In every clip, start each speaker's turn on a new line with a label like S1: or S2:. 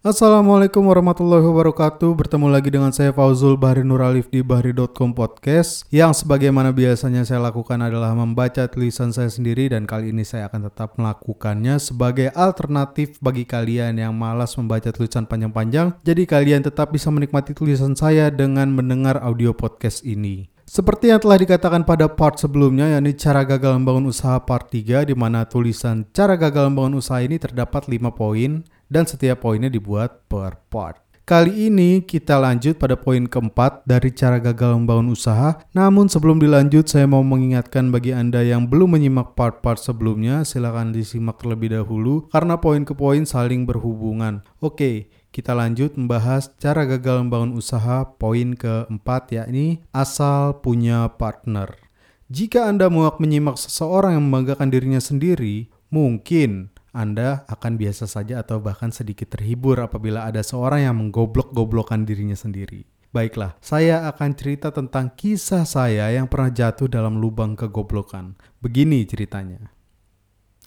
S1: Assalamualaikum warahmatullahi wabarakatuh. Bertemu lagi dengan saya Fauzul Bahri Nuralif di Bahri.com Podcast Yang sebagaimana biasanya saya lakukan adalah membaca tulisan saya sendiri Dan kali ini saya akan tetap melakukannya sebagai alternatif bagi kalian yang malas membaca tulisan panjang-panjang. Jadi kalian tetap bisa menikmati tulisan saya dengan mendengar audio podcast ini. Seperti yang telah dikatakan pada part sebelumnya, yakni cara gagal membangun usaha part 3, di mana tulisan cara gagal membangun usaha ini terdapat 5 poin, dan setiap poinnya dibuat per part. Kali ini kita lanjut pada poin keempat dari cara gagal membangun usaha. Namun sebelum dilanjut, saya mau mengingatkan bagi Anda yang belum menyimak part-part sebelumnya, silakan disimak terlebih dahulu karena poin ke poin saling berhubungan. Oke, kita lanjut membahas cara gagal membangun usaha poin keempat yakni asal punya partner. Jika Anda muak menyimak seseorang yang membanggakan dirinya sendiri, mungkin Anda akan biasa saja atau bahkan sedikit terhibur apabila ada seorang yang menggoblok-goblokkan dirinya sendiri. Baiklah, saya akan cerita tentang kisah saya yang pernah jatuh dalam lubang kegoblokan. Begini ceritanya.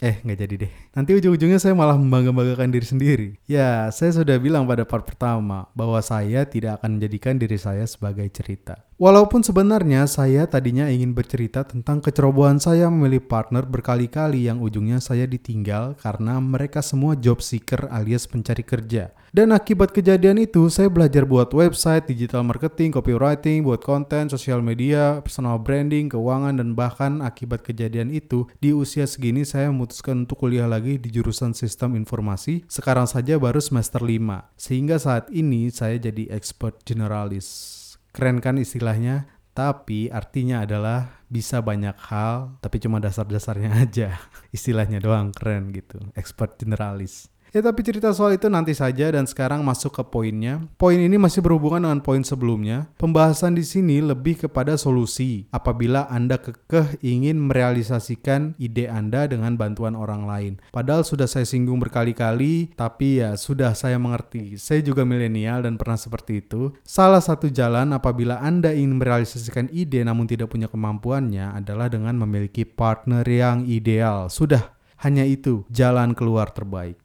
S1: Eh, nggak jadi deh. Nanti ujung-ujungnya saya malah membangga-banggakan diri sendiri. Ya, saya sudah bilang pada part pertama bahwa saya tidak akan menjadikan diri saya sebagai cerita. Walaupun sebenarnya saya tadinya ingin bercerita tentang kecerobohan saya memilih partner berkali-kali yang ujungnya saya ditinggal karena mereka semua job seeker alias pencari kerja. Dan akibat kejadian itu, saya belajar buat website, digital marketing, copywriting, buat konten, sosial media, personal branding, keuangan, dan bahkan akibat kejadian itu, di usia segini saya memutuskan untuk kuliah lagi di jurusan sistem informasi, sekarang saja baru semester 5. Sehingga saat ini saya jadi expert generalis. Keren kan istilahnya? Tapi artinya adalah bisa banyak hal, tapi cuma dasar-dasarnya aja. Istilahnya doang keren gitu. Expert generalis. Ya tapi cerita soal itu nanti saja dan sekarang masuk ke poinnya. Poin ini masih berhubungan dengan poin sebelumnya. Pembahasan di sini lebih kepada solusi apabila Anda kekeh ingin merealisasikan ide Anda dengan bantuan orang lain. Padahal sudah saya singgung berkali-kali, tapi ya sudah saya mengerti. Saya juga milenial dan pernah seperti itu. Salah satu jalan apabila Anda ingin merealisasikan ide namun tidak punya kemampuannya adalah dengan memiliki partner yang ideal. Sudah, hanya itu jalan keluar terbaik.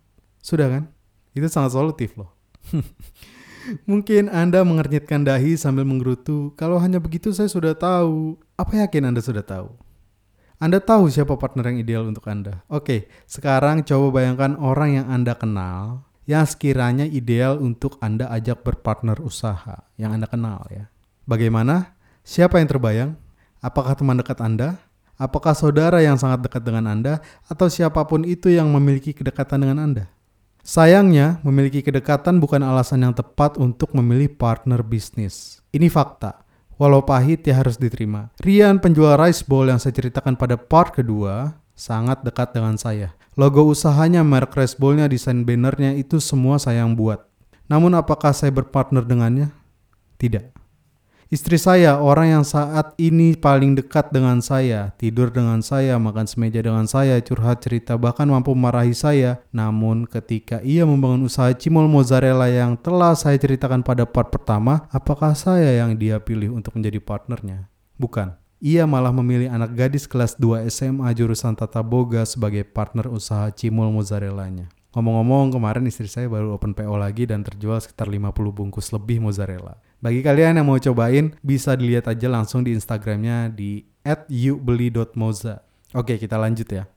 S1: Sudah kan? Itu sangat solutif loh. Mungkin Anda mengernyitkan dahi sambil menggerutu, kalau hanya begitu saya sudah tahu. Apa yakin Anda sudah tahu? Anda tahu siapa partner yang ideal untuk Anda. Oke, sekarang coba bayangkan orang yang Anda kenal yang sekiranya ideal untuk Anda ajak berpartner usaha yang Anda kenal ya. Bagaimana? Siapa yang terbayang? Apakah teman dekat Anda? Apakah saudara yang sangat dekat dengan Anda atau siapa pun itu yang memiliki kedekatan dengan Anda? Sayangnya, memiliki kedekatan bukan alasan yang tepat untuk memilih partner bisnis. Ini fakta. Walau pahit ya harus diterima. Rian penjual rice bowl yang saya ceritakan pada part kedua sangat dekat dengan saya. Logo usahanya, merek rice bowl-nya, desain bannernya itu semua saya yang buat. Namun apakah saya berpartner dengannya? Tidak. Istri saya, orang yang saat ini paling dekat dengan saya, tidur dengan saya, makan semeja dengan saya, curhat cerita, bahkan mampu marahi saya. Namun ketika ia membangun usaha cimol mozzarella yang telah saya ceritakan pada part pertama, apakah saya yang dia pilih untuk menjadi partnernya? Bukan. Ia malah memilih anak gadis kelas 2 SMA jurusan Tata Boga sebagai partner usaha cimol mozzarellanya. Ngomong-ngomong, kemarin istri saya baru open PO lagi dan terjual sekitar 50 bungkus lebih mozzarella. Bagi kalian yang mau cobain, bisa dilihat aja langsung di Instagramnya di @youbeli.moza. Oke, kita lanjut ya.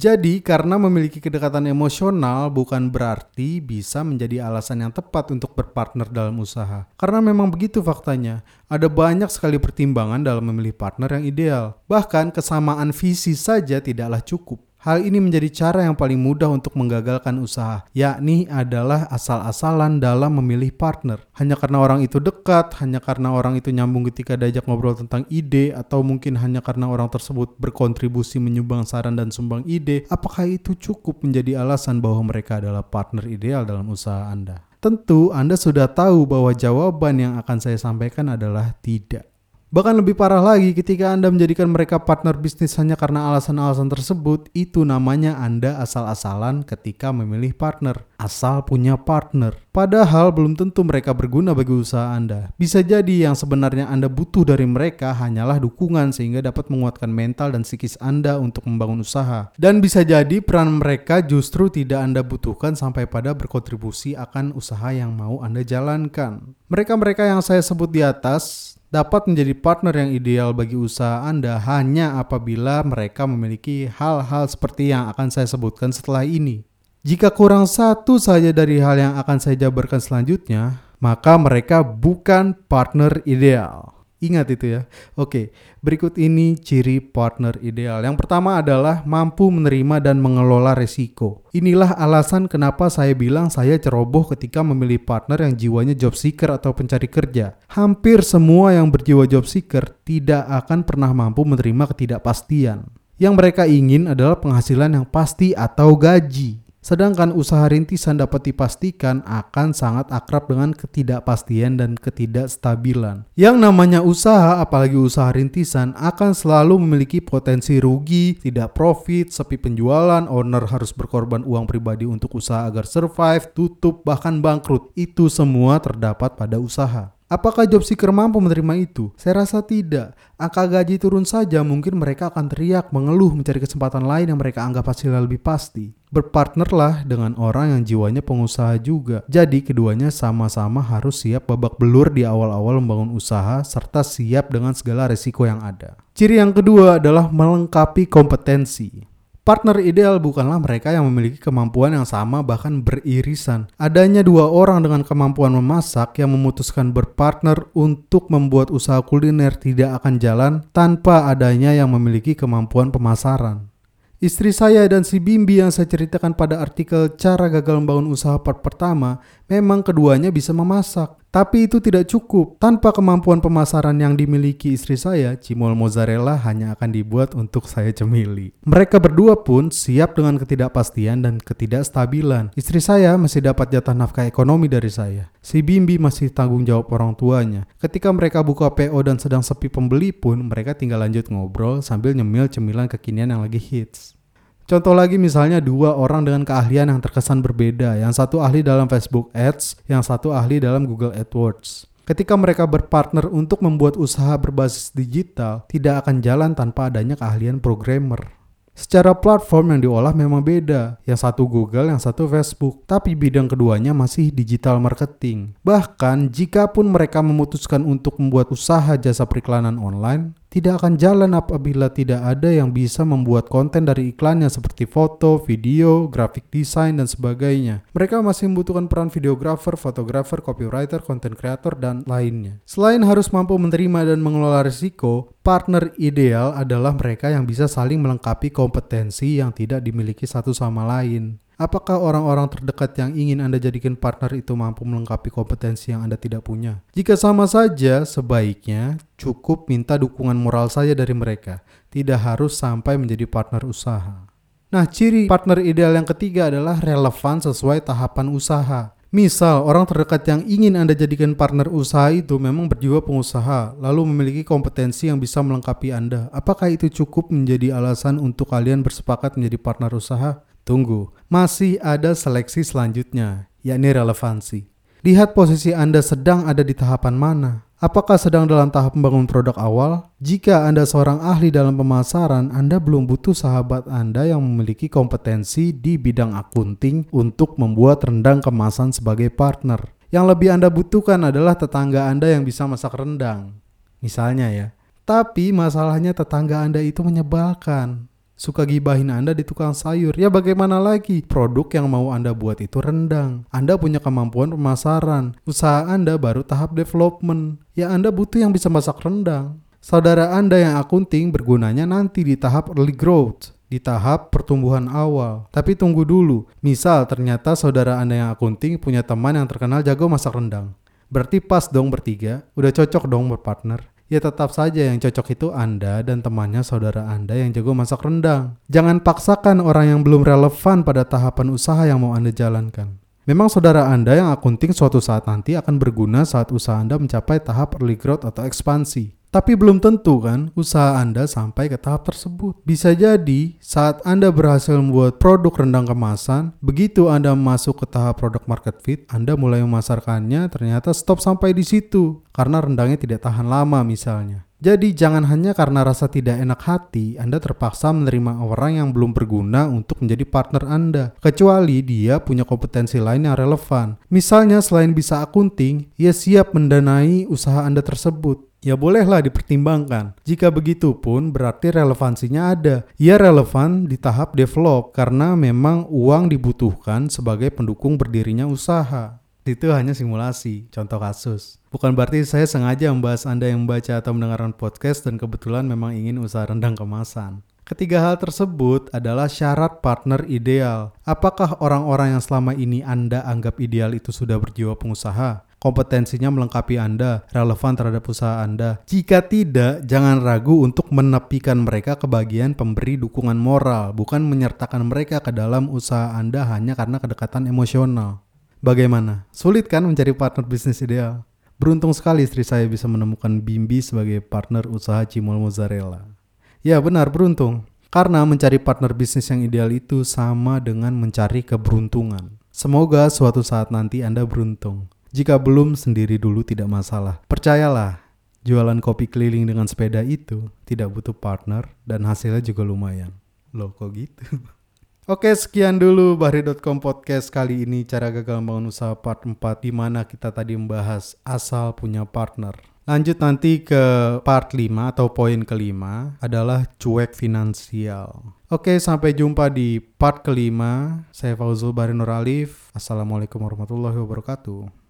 S1: Jadi, karena memiliki kedekatan emosional bukan berarti bisa menjadi alasan yang tepat untuk berpartner dalam usaha. Karena memang begitu faktanya. Ada banyak sekali pertimbangan dalam memilih partner yang ideal. Bahkan kesamaan visi saja tidaklah cukup. Hal ini menjadi cara yang paling mudah untuk menggagalkan usaha, yakni adalah asal-asalan dalam memilih partner. Hanya karena orang itu dekat, hanya karena orang itu nyambung ketika diajak ngobrol tentang ide, atau mungkin hanya karena orang tersebut berkontribusi menyumbang saran dan sumbang ide, apakah itu cukup menjadi alasan bahwa mereka adalah partner ideal dalam usaha Anda? Tentu Anda sudah tahu bahwa jawaban yang akan saya sampaikan adalah tidak. Bahkan lebih parah lagi ketika Anda menjadikan mereka partner bisnis hanya karena alasan-alasan tersebut, itu namanya Anda asal-asalan ketika memilih partner. Asal punya partner. Padahal belum tentu mereka berguna bagi usaha Anda. Bisa jadi yang sebenarnya Anda butuh dari mereka hanyalah dukungan sehingga dapat menguatkan mental dan psikis Anda untuk membangun usaha. Dan bisa jadi peran mereka justru tidak Anda butuhkan sampai pada berkontribusi akan usaha yang mau Anda jalankan. Mereka-mereka yang saya sebut di atas dapat menjadi partner yang ideal bagi usaha Anda hanya apabila mereka memiliki hal-hal seperti yang akan saya sebutkan setelah ini. Jika kurang satu saja dari hal yang akan saya jabarkan selanjutnya, maka mereka bukan partner ideal. Ingat itu ya. Oke, berikut ini ciri partner ideal. Yang pertama adalah mampu menerima dan mengelola resiko. Inilah alasan kenapa saya bilang saya ceroboh ketika memilih partner yang jiwanya job seeker atau pencari kerja. Hampir semua yang berjiwa job seeker tidak akan pernah mampu menerima ketidakpastian. Yang mereka ingin adalah penghasilan yang pasti atau gaji. Sedangkan usaha rintisan dapat dipastikan akan sangat akrab dengan ketidakpastian dan ketidakstabilan. Yang namanya usaha, apalagi usaha rintisan, akan selalu memiliki potensi rugi, tidak profit, sepi penjualan, owner harus berkorban uang pribadi untuk usaha agar survive, tutup, bahkan bangkrut. Itu semua terdapat pada usaha. Apakah job seeker mampu menerima itu? Saya rasa tidak. Angka gaji turun saja mungkin mereka akan teriak, mengeluh, mencari kesempatan lain yang mereka anggap hasilnya lebih pasti. Berpartnerlah dengan orang yang jiwanya pengusaha juga. Jadi keduanya sama-sama harus siap babak belur di awal-awal membangun usaha serta siap dengan segala resiko yang ada. Ciri yang kedua adalah melengkapi kompetensi. Partner ideal bukanlah mereka yang memiliki kemampuan yang sama bahkan beririsan. Adanya dua orang dengan kemampuan memasak yang memutuskan berpartner untuk membuat usaha kuliner tidak akan jalan tanpa adanya yang memiliki kemampuan pemasaran. Istri saya dan si Bimbi yang saya ceritakan pada artikel cara gagal membangun usaha part pertama, memang keduanya bisa memasak. Tapi itu tidak cukup. Tanpa kemampuan pemasaran yang dimiliki istri saya, cimol mozzarella hanya akan dibuat untuk saya cemili. Mereka berdua pun siap dengan ketidakpastian dan ketidakstabilan. Istri saya masih dapat jatah nafkah ekonomi dari saya. Si Bimbi masih tanggung jawab orang tuanya. Ketika mereka buka PO dan sedang sepi pembeli pun, mereka tinggal lanjut ngobrol sambil nyemil cemilan kekinian yang lagi hits. Contoh lagi misalnya dua orang dengan keahlian yang terkesan berbeda. Yang satu ahli dalam Facebook Ads, yang satu ahli dalam Google AdWords. Ketika mereka berpartner untuk membuat usaha berbasis digital, tidak akan jalan tanpa adanya keahlian programmer. Secara platform yang diolah memang beda, yang satu Google, yang satu Facebook, tapi bidang keduanya masih digital marketing. Bahkan, jikapun mereka memutuskan untuk membuat usaha jasa periklanan online, tidak akan jalan apabila tidak ada yang bisa membuat konten dari iklannya seperti foto, video, grafik desain, dan sebagainya. Mereka masih membutuhkan peran videographer, fotografer, copywriter, content creator, dan lainnya. Selain harus mampu menerima dan mengelola risiko, partner ideal adalah mereka yang bisa saling melengkapi kompetensi yang tidak dimiliki satu sama lain. Apakah orang-orang terdekat yang ingin Anda jadikan partner itu mampu melengkapi kompetensi yang Anda tidak punya? Jika sama saja, sebaiknya cukup minta dukungan moral saja dari mereka, tidak harus sampai menjadi partner usaha. Nah, ciri partner ideal yang ketiga adalah relevan sesuai tahapan usaha. Misal, orang terdekat yang ingin Anda jadikan partner usaha itu memang berjiwa pengusaha, lalu memiliki kompetensi yang bisa melengkapi Anda. Apakah itu cukup menjadi alasan untuk kalian bersepakat menjadi partner usaha? Tunggu, masih ada seleksi selanjutnya, yakni relevansi. Lihat posisi Anda sedang ada di tahapan mana. Apakah sedang dalam tahap membangun produk awal? Jika Anda seorang ahli dalam pemasaran, Anda belum butuh sahabat Anda yang memiliki kompetensi di bidang akunting untuk membuat rendang kemasan sebagai partner. Yang lebih Anda butuhkan adalah tetangga Anda yang bisa masak rendang. Misalnya ya. Tapi masalahnya tetangga Anda itu menyebalkan suka gibahin Anda di tukang sayur. Ya bagaimana lagi? Produk yang mau Anda buat itu rendang. Anda punya kemampuan pemasaran. Usaha Anda baru tahap development. Ya Anda butuh yang bisa masak rendang. Saudara Anda yang akunting bergunanya nanti di tahap early growth di tahap pertumbuhan awal. Tapi tunggu dulu, misal ternyata saudara Anda yang akunting punya teman yang terkenal jago masak rendang. Berarti pas dong bertiga, udah cocok dong berpartner ya tetap saja yang cocok itu Anda dan temannya saudara Anda yang jago masak rendang. Jangan paksakan orang yang belum relevan pada tahapan usaha yang mau Anda jalankan. Memang saudara Anda yang akunting suatu saat nanti akan berguna saat usaha Anda mencapai tahap early growth atau ekspansi. Tapi belum tentu kan usaha Anda sampai ke tahap tersebut. Bisa jadi saat Anda berhasil membuat produk rendang kemasan, begitu Anda masuk ke tahap produk market fit, Anda mulai memasarkannya ternyata stop sampai di situ karena rendangnya tidak tahan lama misalnya. Jadi jangan hanya karena rasa tidak enak hati Anda terpaksa menerima orang yang belum berguna untuk menjadi partner Anda kecuali dia punya kompetensi lain yang relevan. Misalnya selain bisa akunting, ia siap mendanai usaha Anda tersebut. Ya bolehlah dipertimbangkan. Jika begitu pun berarti relevansinya ada. Ia relevan di tahap develop karena memang uang dibutuhkan sebagai pendukung berdirinya usaha. Itu hanya simulasi, contoh kasus. Bukan berarti saya sengaja membahas Anda yang membaca atau mendengarkan podcast dan kebetulan memang ingin usaha rendang kemasan. Ketiga hal tersebut adalah syarat partner ideal. Apakah orang-orang yang selama ini Anda anggap ideal itu sudah berjiwa pengusaha? Kompetensinya melengkapi Anda, relevan terhadap usaha Anda. Jika tidak, jangan ragu untuk menepikan mereka ke bagian pemberi dukungan moral, bukan menyertakan mereka ke dalam usaha Anda hanya karena kedekatan emosional. Bagaimana? Sulit kan mencari partner bisnis ideal? Beruntung sekali istri saya bisa menemukan Bimbi sebagai partner usaha Cimol Mozzarella. Ya benar, beruntung. Karena mencari partner bisnis yang ideal itu sama dengan mencari keberuntungan. Semoga suatu saat nanti Anda beruntung. Jika belum sendiri dulu tidak masalah. Percayalah, jualan kopi keliling dengan sepeda itu tidak butuh partner dan hasilnya juga lumayan. Loh kok gitu? Oke sekian dulu Bahri.com podcast kali ini cara gagal membangun usaha part 4 di mana kita tadi membahas asal punya partner. Lanjut nanti ke part 5 atau poin kelima adalah cuek finansial. Oke, sampai jumpa di part kelima. Saya Fauzul Bahri Nur Alif. Assalamualaikum warahmatullahi wabarakatuh.